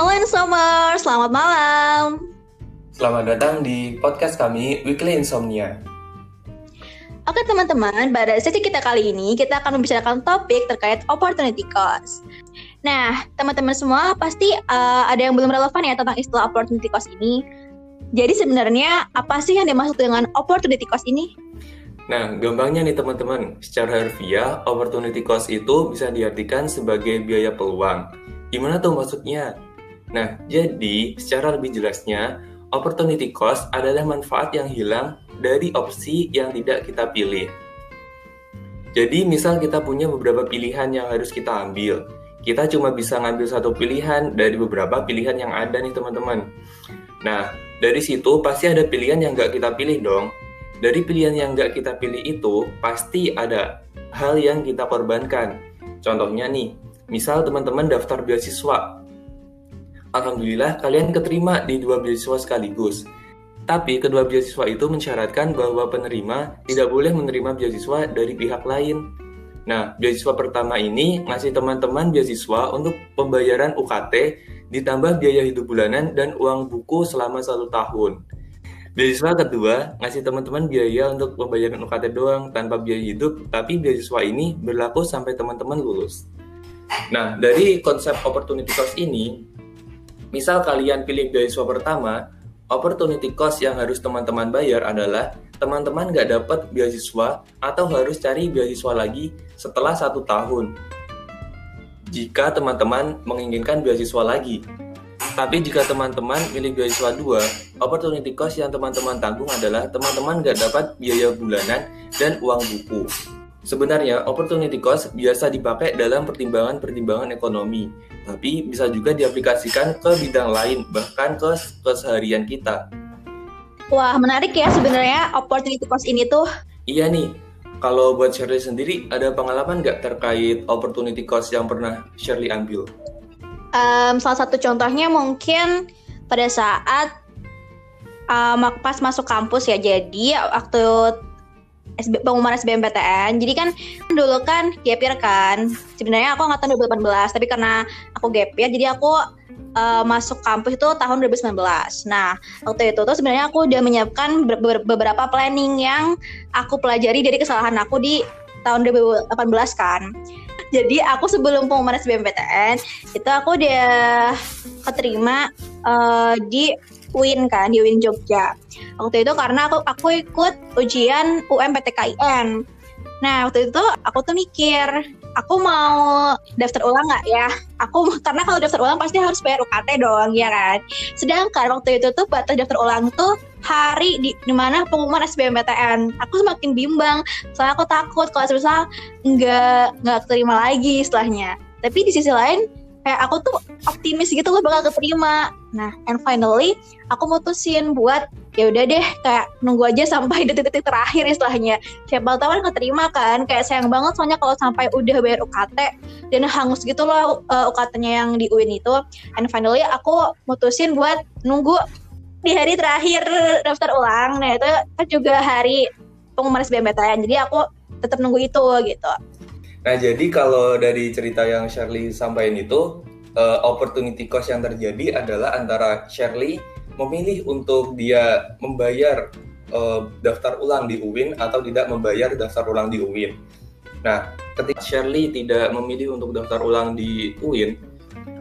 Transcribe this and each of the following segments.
Halo Insomer, selamat malam. Selamat datang di podcast kami Weekly Insomnia. Oke teman-teman, pada sesi kita kali ini kita akan membicarakan topik terkait opportunity cost. Nah, teman-teman semua pasti uh, ada yang belum relevan ya tentang istilah opportunity cost ini. Jadi sebenarnya apa sih yang dimaksud dengan opportunity cost ini? Nah, gampangnya nih teman-teman, secara harfiah, opportunity cost itu bisa diartikan sebagai biaya peluang. Gimana tuh maksudnya? Nah, jadi secara lebih jelasnya, opportunity cost adalah manfaat yang hilang dari opsi yang tidak kita pilih. Jadi, misal kita punya beberapa pilihan yang harus kita ambil. Kita cuma bisa ngambil satu pilihan dari beberapa pilihan yang ada nih teman-teman. Nah, dari situ pasti ada pilihan yang nggak kita pilih dong. Dari pilihan yang nggak kita pilih itu, pasti ada hal yang kita korbankan. Contohnya nih, misal teman-teman daftar beasiswa, Alhamdulillah kalian keterima di dua beasiswa sekaligus. Tapi kedua beasiswa itu mensyaratkan bahwa penerima tidak boleh menerima beasiswa dari pihak lain. Nah, beasiswa pertama ini ngasih teman-teman beasiswa untuk pembayaran UKT ditambah biaya hidup bulanan dan uang buku selama satu tahun. Beasiswa kedua ngasih teman-teman biaya untuk pembayaran UKT doang tanpa biaya hidup, tapi beasiswa ini berlaku sampai teman-teman lulus. Nah, dari konsep opportunity cost ini, Misal kalian pilih beasiswa pertama, opportunity cost yang harus teman-teman bayar adalah teman-teman nggak dapat beasiswa atau harus cari beasiswa lagi setelah satu tahun. Jika teman-teman menginginkan beasiswa lagi, tapi jika teman-teman pilih beasiswa dua, opportunity cost yang teman-teman tanggung adalah teman-teman nggak dapat biaya bulanan dan uang buku. Sebenarnya, opportunity cost biasa dipakai dalam pertimbangan-pertimbangan ekonomi, tapi bisa juga diaplikasikan ke bidang lain, bahkan ke keseharian kita. Wah, menarik ya sebenarnya opportunity cost ini tuh. Iya nih, kalau buat Shirley sendiri, ada pengalaman nggak terkait opportunity cost yang pernah Shirley ambil? Um, salah satu contohnya mungkin pada saat um, pas masuk kampus ya, jadi waktu SB, pengumuman SBMPTN. Jadi kan dulu kan gap year kan. Sebenarnya aku angkatan 2018, tapi karena aku gap year jadi aku uh, masuk kampus itu tahun 2019. Nah, waktu itu tuh sebenarnya aku udah menyiapkan beberapa planning yang aku pelajari dari kesalahan aku di tahun 2018 kan. Jadi aku sebelum pengumuman SBMPTN itu aku udah keterima uh, di UIN kan di UIN Jogja. Waktu itu karena aku aku ikut ujian UMPTKIN nah waktu itu aku tuh mikir aku mau daftar ulang nggak ya? Aku karena kalau daftar ulang pasti harus bayar UKT dong ya kan? Sedangkan waktu itu tuh batas daftar ulang tuh hari di di mana pengumuman SBMPTN aku semakin bimbang soalnya aku takut kalau misal nggak nggak terima lagi setelahnya. Tapi di sisi lain kayak aku tuh optimis gitu loh bakal keterima. Nah and finally aku mutusin buat ya udah deh kayak nunggu aja sampai detik-detik terakhir istilahnya. Siapa tahu kan keterima kan kayak sayang banget soalnya kalau sampai udah bayar UKT dan hangus gitu loh uh, UKT-nya yang di UIN itu. And finally aku mutusin buat nunggu di hari terakhir daftar ulang. Nah itu kan juga hari pengumuman SBMPTN jadi aku tetap nunggu itu gitu Nah, jadi kalau dari cerita yang Shirley sampaikan itu, uh, opportunity cost yang terjadi adalah antara Shirley memilih untuk dia membayar uh, daftar ulang di UIN atau tidak membayar daftar ulang di UIN. Nah, ketika Shirley tidak memilih untuk daftar ulang di UIN,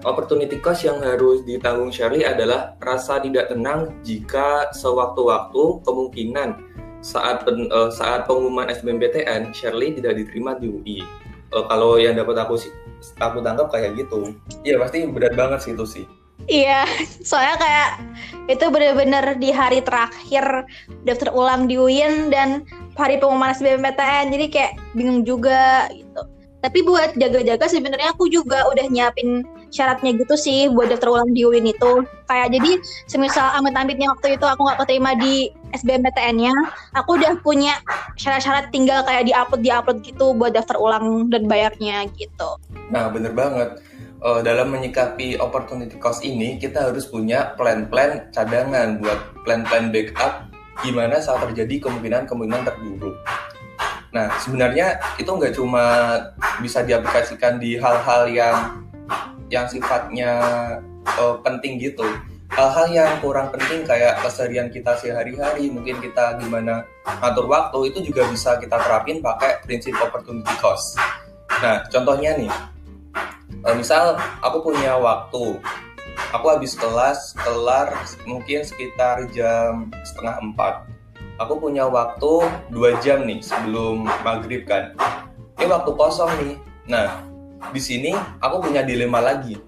opportunity cost yang harus ditanggung Shirley adalah rasa tidak tenang jika sewaktu-waktu kemungkinan saat pen, uh, saat pengumuman SBMPTN Shirley tidak diterima di UI uh, kalau yang dapat aku sih aku tangkap kayak gitu iya pasti berat banget sih itu sih Iya, soalnya kayak itu bener-bener di hari terakhir daftar ulang di UIN dan hari pengumuman SBMPTN, jadi kayak bingung juga gitu. Tapi buat jaga-jaga sebenarnya aku juga udah nyiapin syaratnya gitu sih buat daftar ulang di UIN itu. Kayak jadi semisal amit-amitnya waktu itu aku nggak keterima di SBMPTN-nya, aku udah punya syarat-syarat tinggal kayak di-upload di-upload gitu buat daftar ulang dan bayarnya gitu. Nah, bener banget. Uh, dalam menyikapi opportunity cost ini, kita harus punya plan-plan cadangan buat plan-plan backup gimana saat terjadi kemungkinan-kemungkinan terburuk. Nah, sebenarnya itu nggak cuma bisa diaplikasikan di hal-hal yang yang sifatnya uh, penting gitu. Hal-hal yang kurang penting kayak keseharian kita sehari-hari mungkin kita gimana ngatur waktu itu juga bisa kita terapin pakai prinsip opportunity cost. Nah contohnya nih uh, misal aku punya waktu. Aku habis kelas kelar mungkin sekitar jam setengah empat. Aku punya waktu dua jam nih sebelum maghrib kan. Ini waktu kosong nih. Nah di sini aku punya dilema lagi.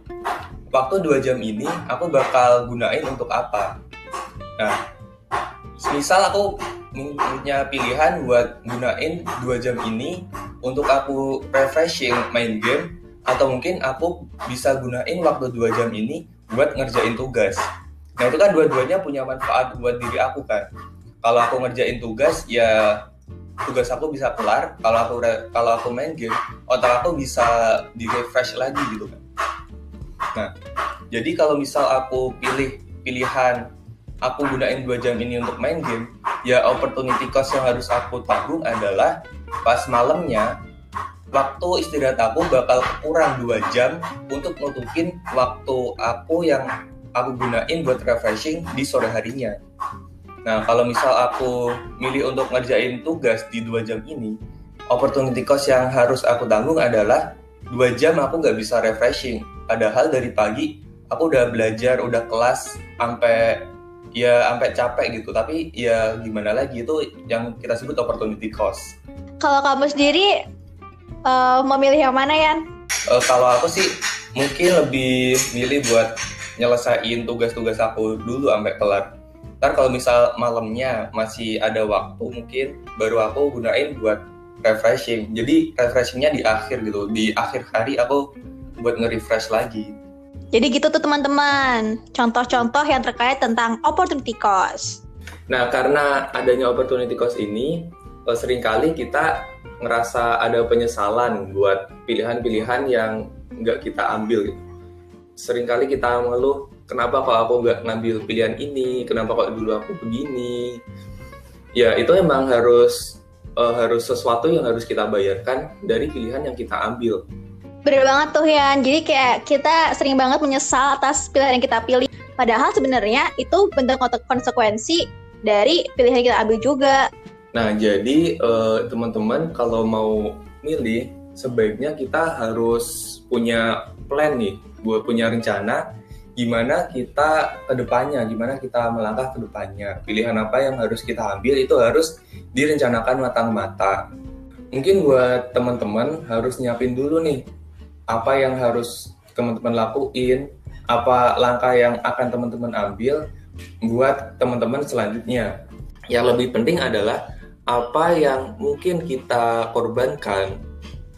Waktu dua jam ini aku bakal gunain untuk apa? Nah misal aku punya pilihan buat gunain dua jam ini untuk aku refreshing main game atau mungkin aku bisa gunain waktu dua jam ini buat ngerjain tugas. Nah itu kan dua-duanya punya manfaat buat diri aku kan. Kalau aku ngerjain tugas ya tugas aku bisa kelar kalau aku kalau aku main game otak aku bisa di refresh lagi gitu kan Nah, jadi kalau misal aku pilih pilihan aku gunain dua jam ini untuk main game, ya opportunity cost yang harus aku tanggung adalah pas malamnya waktu istirahat aku bakal kurang dua jam untuk nutupin waktu aku yang aku gunain buat refreshing di sore harinya. Nah, kalau misal aku milih untuk ngerjain tugas di dua jam ini, opportunity cost yang harus aku tanggung adalah dua jam aku nggak bisa refreshing. Padahal dari pagi aku udah belajar udah kelas sampai ya sampai capek gitu. Tapi ya gimana lagi? Itu yang kita sebut opportunity cost. Kalau kamu sendiri uh, memilih yang mana ya uh, kalau aku sih mungkin lebih milih buat nyelesain tugas-tugas aku dulu sampai kelar ntar kalau misal malamnya masih ada waktu mungkin baru aku gunain buat refreshing jadi refreshingnya di akhir gitu di akhir hari aku buat nge-refresh lagi. Jadi gitu tuh teman-teman, contoh-contoh yang terkait tentang opportunity cost. Nah, karena adanya opportunity cost ini, eh, sering kali kita ngerasa ada penyesalan buat pilihan-pilihan yang nggak kita ambil. Gitu. Seringkali kita mengeluh, kenapa kok aku nggak ngambil pilihan ini, kenapa kok dulu aku begini. Ya, itu emang harus uh, harus sesuatu yang harus kita bayarkan dari pilihan yang kita ambil. Bener banget tuh Yan. Jadi kayak kita sering banget menyesal atas pilihan yang kita pilih. Padahal sebenarnya itu bentuk konsekuensi dari pilihan yang kita ambil juga. Nah, jadi uh, teman-teman kalau mau milih sebaiknya kita harus punya plan nih, buat punya rencana gimana kita ke depannya, gimana kita melangkah ke depannya. Pilihan apa yang harus kita ambil itu harus direncanakan matang-matang. Mungkin buat teman-teman harus nyiapin dulu nih apa yang harus teman-teman lakuin, apa langkah yang akan teman-teman ambil buat teman-teman selanjutnya. Yang lebih penting adalah apa yang mungkin kita korbankan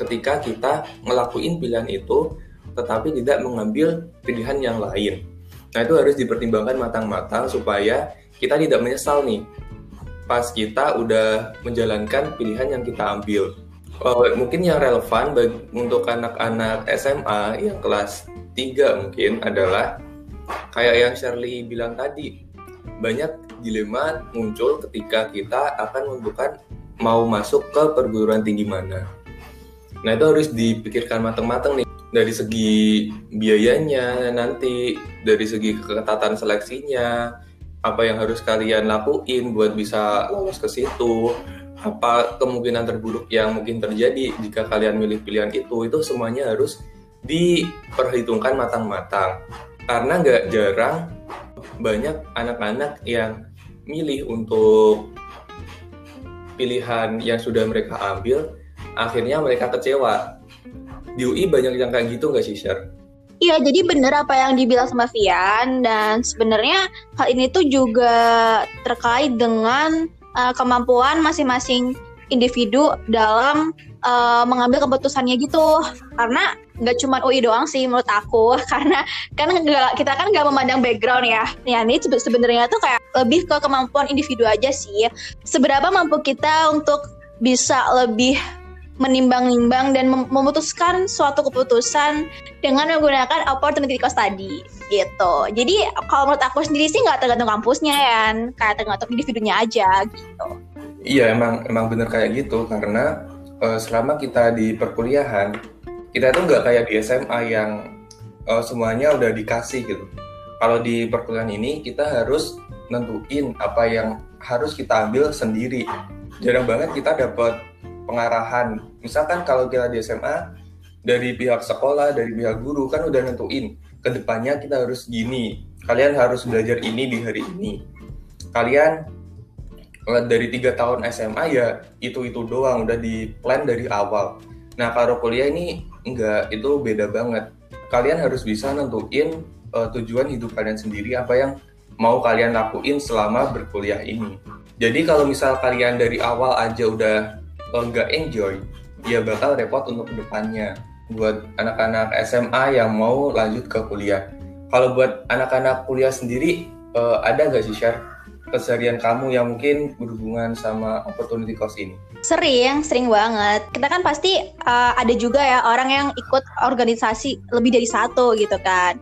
ketika kita ngelakuin pilihan itu tetapi tidak mengambil pilihan yang lain. Nah, itu harus dipertimbangkan matang-matang supaya kita tidak menyesal nih pas kita udah menjalankan pilihan yang kita ambil. Oh, mungkin yang relevan bagi, untuk anak-anak SMA yang kelas 3 mungkin adalah kayak yang Shirley bilang tadi, banyak dilema muncul ketika kita akan menentukan mau masuk ke perguruan tinggi mana. Nah itu harus dipikirkan matang-matang nih dari segi biayanya nanti, dari segi keketatan seleksinya, apa yang harus kalian lakuin buat bisa lolos ke situ apa kemungkinan terburuk yang mungkin terjadi jika kalian milih pilihan itu itu semuanya harus diperhitungkan matang-matang. Karena nggak jarang banyak anak-anak yang milih untuk pilihan yang sudah mereka ambil akhirnya mereka kecewa di UI banyak yang kayak gitu nggak sih Sher? Iya, jadi benar apa yang dibilang sama Vian dan sebenarnya hal ini tuh juga terkait dengan uh, kemampuan masing-masing individu dalam uh, mengambil keputusannya gitu. Karena nggak cuma UI doang sih menurut aku. Karena kan gak, kita kan nggak memandang background ya. Ya ini sebenarnya tuh kayak lebih ke kemampuan individu aja sih. Seberapa mampu kita untuk bisa lebih menimbang-nimbang dan memutuskan suatu keputusan dengan menggunakan opportunity cost tadi gitu. Jadi kalau menurut aku sendiri sih nggak tergantung kampusnya ya, kayak tergantung individunya aja gitu. Iya emang emang bener kayak gitu karena uh, selama kita di perkuliahan kita tuh nggak kayak di SMA yang uh, semuanya udah dikasih gitu. Kalau di perkuliahan ini kita harus nentuin apa yang harus kita ambil sendiri. Jarang banget kita dapat pengarahan. Misalkan kalau kita di SMA dari pihak sekolah, dari pihak guru kan udah nentuin ke depannya kita harus gini. Kalian harus belajar ini di hari ini. Kalian eh, dari tiga tahun SMA ya itu itu doang udah di plan dari awal. Nah kalau kuliah ini enggak itu beda banget. Kalian harus bisa nentuin uh, tujuan hidup kalian sendiri apa yang mau kalian lakuin selama berkuliah ini. Jadi kalau misal kalian dari awal aja udah nggak uh, enjoy, ya bakal repot untuk ke depannya. Buat anak-anak SMA yang mau lanjut ke kuliah. Kalau buat anak-anak kuliah sendiri, uh, ada nggak sih share keseharian kamu yang mungkin berhubungan sama opportunity cost ini? Sering, sering banget. Kita kan pasti uh, ada juga ya orang yang ikut organisasi lebih dari satu gitu kan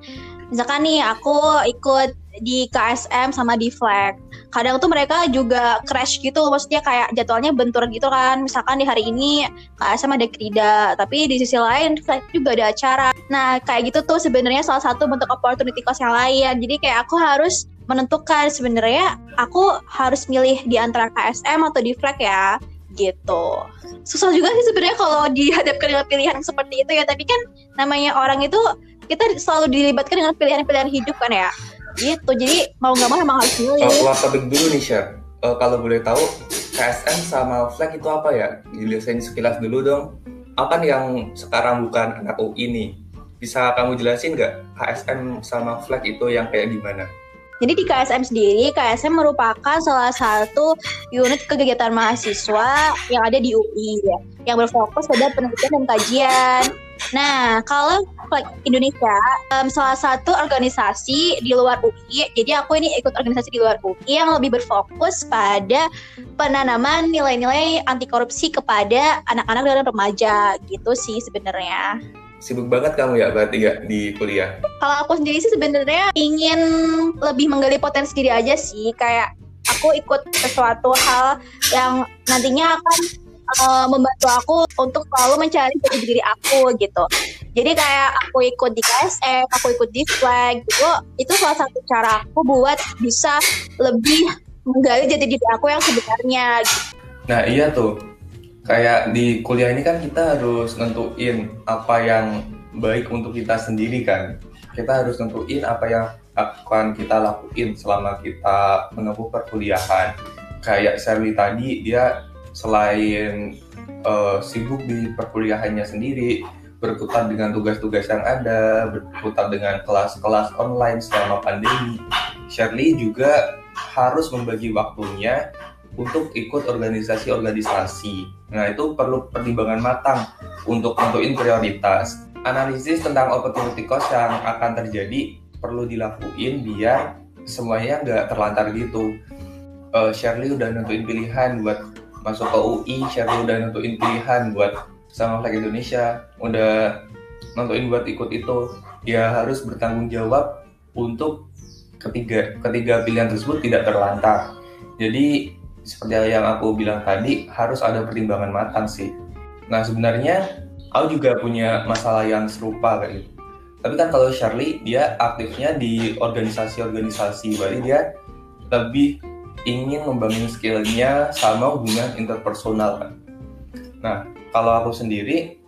misalkan nih aku ikut di KSM sama di flag. Kadang tuh mereka juga crash gitu maksudnya kayak jadwalnya bentur gitu kan. Misalkan di hari ini KSM ada krida tapi di sisi lain flag juga ada acara. Nah kayak gitu tuh sebenarnya salah satu bentuk opportunity cost yang lain. Jadi kayak aku harus menentukan sebenarnya aku harus milih di antara KSM atau di flag ya gitu. Susah juga sih sebenarnya kalau dihadapkan dengan pilihan seperti itu ya. Tapi kan namanya orang itu kita selalu dilibatkan dengan pilihan-pilihan hidup kan ya gitu jadi mau nggak mau emang harus milih uh, oh, topik dulu nih Sher uh, kalau boleh tahu KSN sama flag itu apa ya? Jelasin sekilas dulu dong. Apa yang sekarang bukan anak UI ini bisa kamu jelasin nggak KSN sama flag itu yang kayak gimana? Jadi di KSM sendiri, KSM merupakan salah satu unit kegiatan mahasiswa yang ada di UI ya, yang berfokus pada penelitian dan kajian. Nah, kalau Indonesia um, salah satu organisasi di luar UI. Jadi aku ini ikut organisasi di luar UI yang lebih berfokus pada penanaman nilai-nilai anti korupsi kepada anak-anak dan remaja gitu sih sebenarnya. Sibuk banget kamu ya berarti ya di kuliah? Kalau aku sendiri sih sebenarnya ingin lebih menggali potensi diri aja sih kayak aku ikut sesuatu hal yang nantinya akan uh, membantu aku untuk selalu mencari jati diri aku gitu. Jadi kayak aku ikut di KSF, aku ikut di flag gitu, itu salah satu cara aku buat bisa lebih menggali jati diri aku yang sebenarnya. Gitu. Nah iya tuh, kayak di kuliah ini kan kita harus nentuin apa yang baik untuk kita sendiri kan. Kita harus nentuin apa yang akan kita lakuin selama kita menempuh perkuliahan. Kayak Sherly tadi, dia selain uh, sibuk di perkuliahannya sendiri, berkutat dengan tugas-tugas yang ada, berkutat dengan kelas-kelas online selama pandemi, Shirley juga harus membagi waktunya untuk ikut organisasi-organisasi. Nah, itu perlu pertimbangan matang untuk tentuin prioritas. Analisis tentang opportunity cost yang akan terjadi perlu dilakuin biar semuanya nggak terlantar gitu. Uh, Shirley udah nentuin pilihan buat masuk ke UI Sherly udah nentuin pilihan buat sama Flag Indonesia udah nentuin buat ikut itu ya harus bertanggung jawab untuk ketiga ketiga pilihan tersebut tidak terlantar. Jadi seperti yang aku bilang tadi harus ada pertimbangan matang sih. Nah sebenarnya aku juga punya masalah yang serupa kayak gitu. Tapi kan kalau Shirley dia aktifnya di organisasi-organisasi berarti dia lebih ingin membangun skillnya sama hubungan interpersonal kan. Nah, kalau aku sendiri,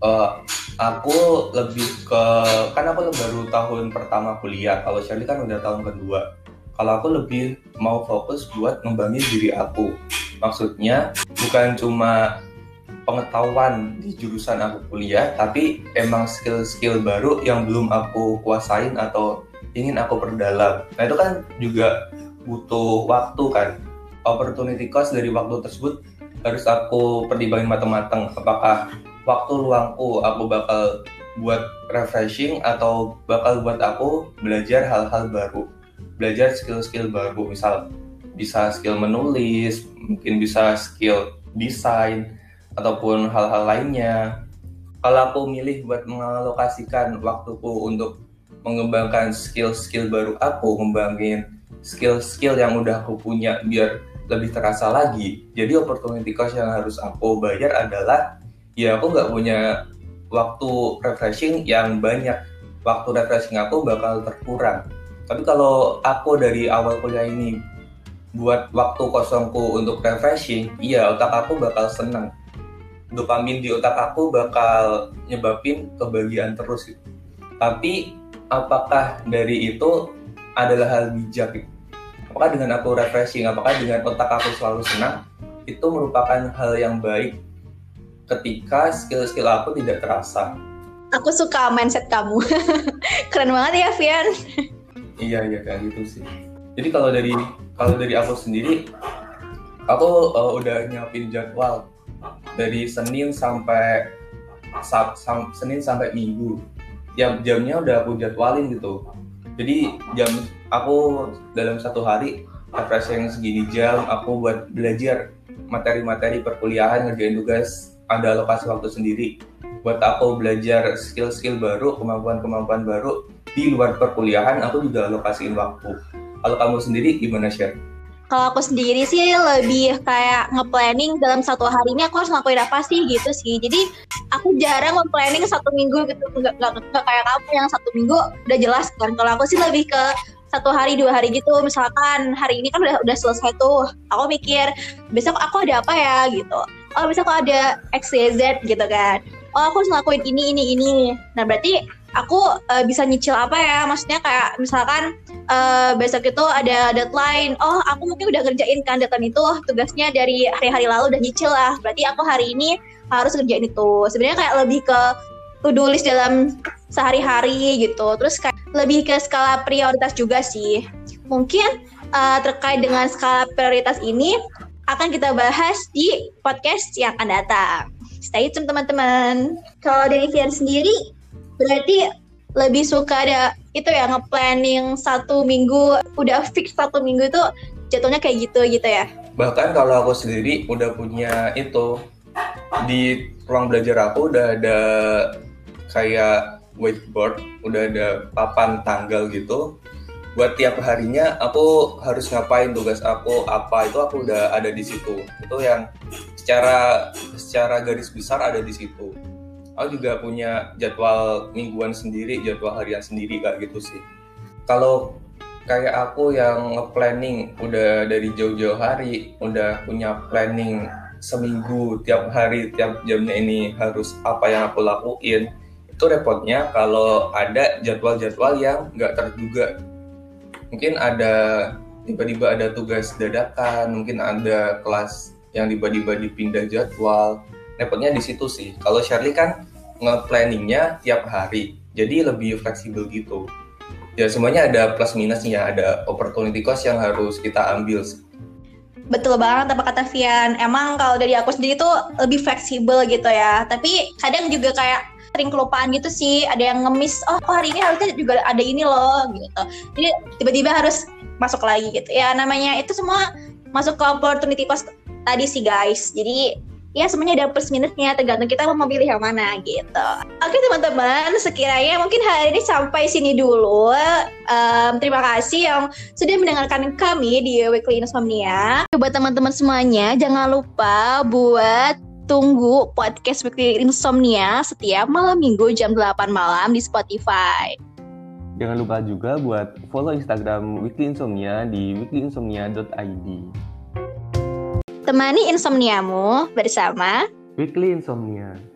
uh, aku lebih ke kan aku baru tahun pertama kuliah. Kalau Shelly kan udah tahun kedua. Kalau aku lebih mau fokus buat ngembangin diri aku. Maksudnya bukan cuma pengetahuan di jurusan aku kuliah, tapi emang skill-skill baru yang belum aku kuasain atau ingin aku perdalam. Nah itu kan juga butuh waktu kan. Opportunity cost dari waktu tersebut harus aku pertimbangin matang-matang apakah waktu luangku aku bakal buat refreshing atau bakal buat aku belajar hal-hal baru? Belajar skill-skill baru misal bisa skill menulis mungkin bisa skill desain ataupun hal-hal lainnya. Kalau aku milih buat mengalokasikan waktuku untuk mengembangkan skill-skill baru aku ngembangin skill-skill yang udah aku punya biar lebih terasa lagi. Jadi opportunity cost yang harus aku bayar adalah ya aku nggak punya waktu refreshing yang banyak. waktu refreshing aku bakal terkurang. Tapi kalau aku dari awal kuliah ini buat waktu kosongku untuk refreshing, iya otak aku bakal seneng. Dopamin di otak aku bakal nyebabin kebahagiaan terus gitu. Tapi apakah dari itu adalah hal bijak gitu? Apakah dengan aku refreshing, apakah dengan otak aku selalu senang, itu merupakan hal yang baik ketika skill-skill aku tidak terasa. Aku suka mindset kamu. Keren banget ya, Vian. iya, iya kayak gitu sih. Jadi kalau dari kalau dari aku sendiri, aku uh, udah nyiapin jadwal dari Senin sampai sab, sam, Senin sampai Minggu. Yang jamnya udah aku jadwalin gitu. Jadi jam aku dalam satu hari refreshing segini jam aku buat belajar materi-materi perkuliahan ngerjain tugas ada alokasi waktu sendiri buat aku belajar skill-skill baru, kemampuan-kemampuan baru di luar perkuliahan, aku juga alokasiin waktu. Kalau kamu sendiri gimana, Sher? Kalau aku sendiri sih lebih kayak nge-planning dalam satu hari ini aku harus ngakuin apa sih gitu sih. Jadi aku jarang nge-planning satu minggu gitu. Nggak, nggak, nggak kayak kamu yang satu minggu udah jelas kan. Kalau aku sih lebih ke satu hari dua hari gitu. Misalkan hari ini kan udah udah selesai tuh. Aku mikir besok aku ada apa ya? gitu. Oh bisa kok ada XYZ gitu kan. Oh aku harus ngelakuin ini ini ini. Nah berarti aku uh, bisa nyicil apa ya? Maksudnya kayak misalkan uh, besok itu ada deadline. Oh aku mungkin udah ngerjain kan deadline itu. Tugasnya dari hari-hari lalu udah nyicil lah. Berarti aku hari ini harus ngerjain itu. Sebenarnya kayak lebih ke to do list dalam sehari-hari gitu terus kayak lebih ke skala prioritas juga sih mungkin uh, terkait dengan skala prioritas ini akan kita bahas di podcast yang akan datang. Stay tune teman-teman. Kalau dari Fian sendiri, berarti lebih suka ada itu ya nge-planning satu minggu, udah fix satu minggu itu jatuhnya kayak gitu gitu ya? Bahkan kalau aku sendiri udah punya itu, di ruang belajar aku udah ada kayak whiteboard, udah ada papan tanggal gitu. Buat tiap harinya aku harus ngapain tugas aku apa itu aku udah ada di situ. Itu yang secara secara garis besar ada di situ. Aku juga punya jadwal mingguan sendiri jadwal harian sendiri kayak gitu sih. Kalau kayak aku yang planning udah dari jauh-jauh hari udah punya planning seminggu tiap hari tiap jamnya ini harus apa yang aku lakuin itu repotnya kalau ada jadwal-jadwal yang nggak terduga mungkin ada tiba-tiba ada tugas dadakan, mungkin ada kelas yang tiba-tiba dipindah jadwal. Repotnya di situ sih. Kalau Shirley kan nge-planningnya tiap hari, jadi lebih fleksibel gitu. Ya semuanya ada plus minusnya, ada opportunity cost yang harus kita ambil. Betul banget apa kata Vian. Emang kalau dari aku sendiri tuh lebih fleksibel gitu ya. Tapi kadang juga kayak sering kelupaan gitu sih. Ada yang ngemis oh hari ini harusnya juga ada ini loh gitu. Jadi tiba-tiba harus masuk lagi gitu. Ya namanya itu semua masuk ke opportunity cost tadi sih guys. Jadi ya semuanya ada plus minusnya tergantung kita mau pilih yang mana gitu. Oke teman-teman sekiranya mungkin hari ini sampai sini dulu. Um, terima kasih yang sudah mendengarkan kami di Weekly Insomnia. Buat teman-teman semuanya jangan lupa buat tunggu podcast Weekly Insomnia setiap malam minggu jam 8 malam di Spotify. Jangan lupa juga buat follow Instagram Weekly Insomnia di weeklynsomnia.id. Temani insomniamu bersama Weekly Insomnia.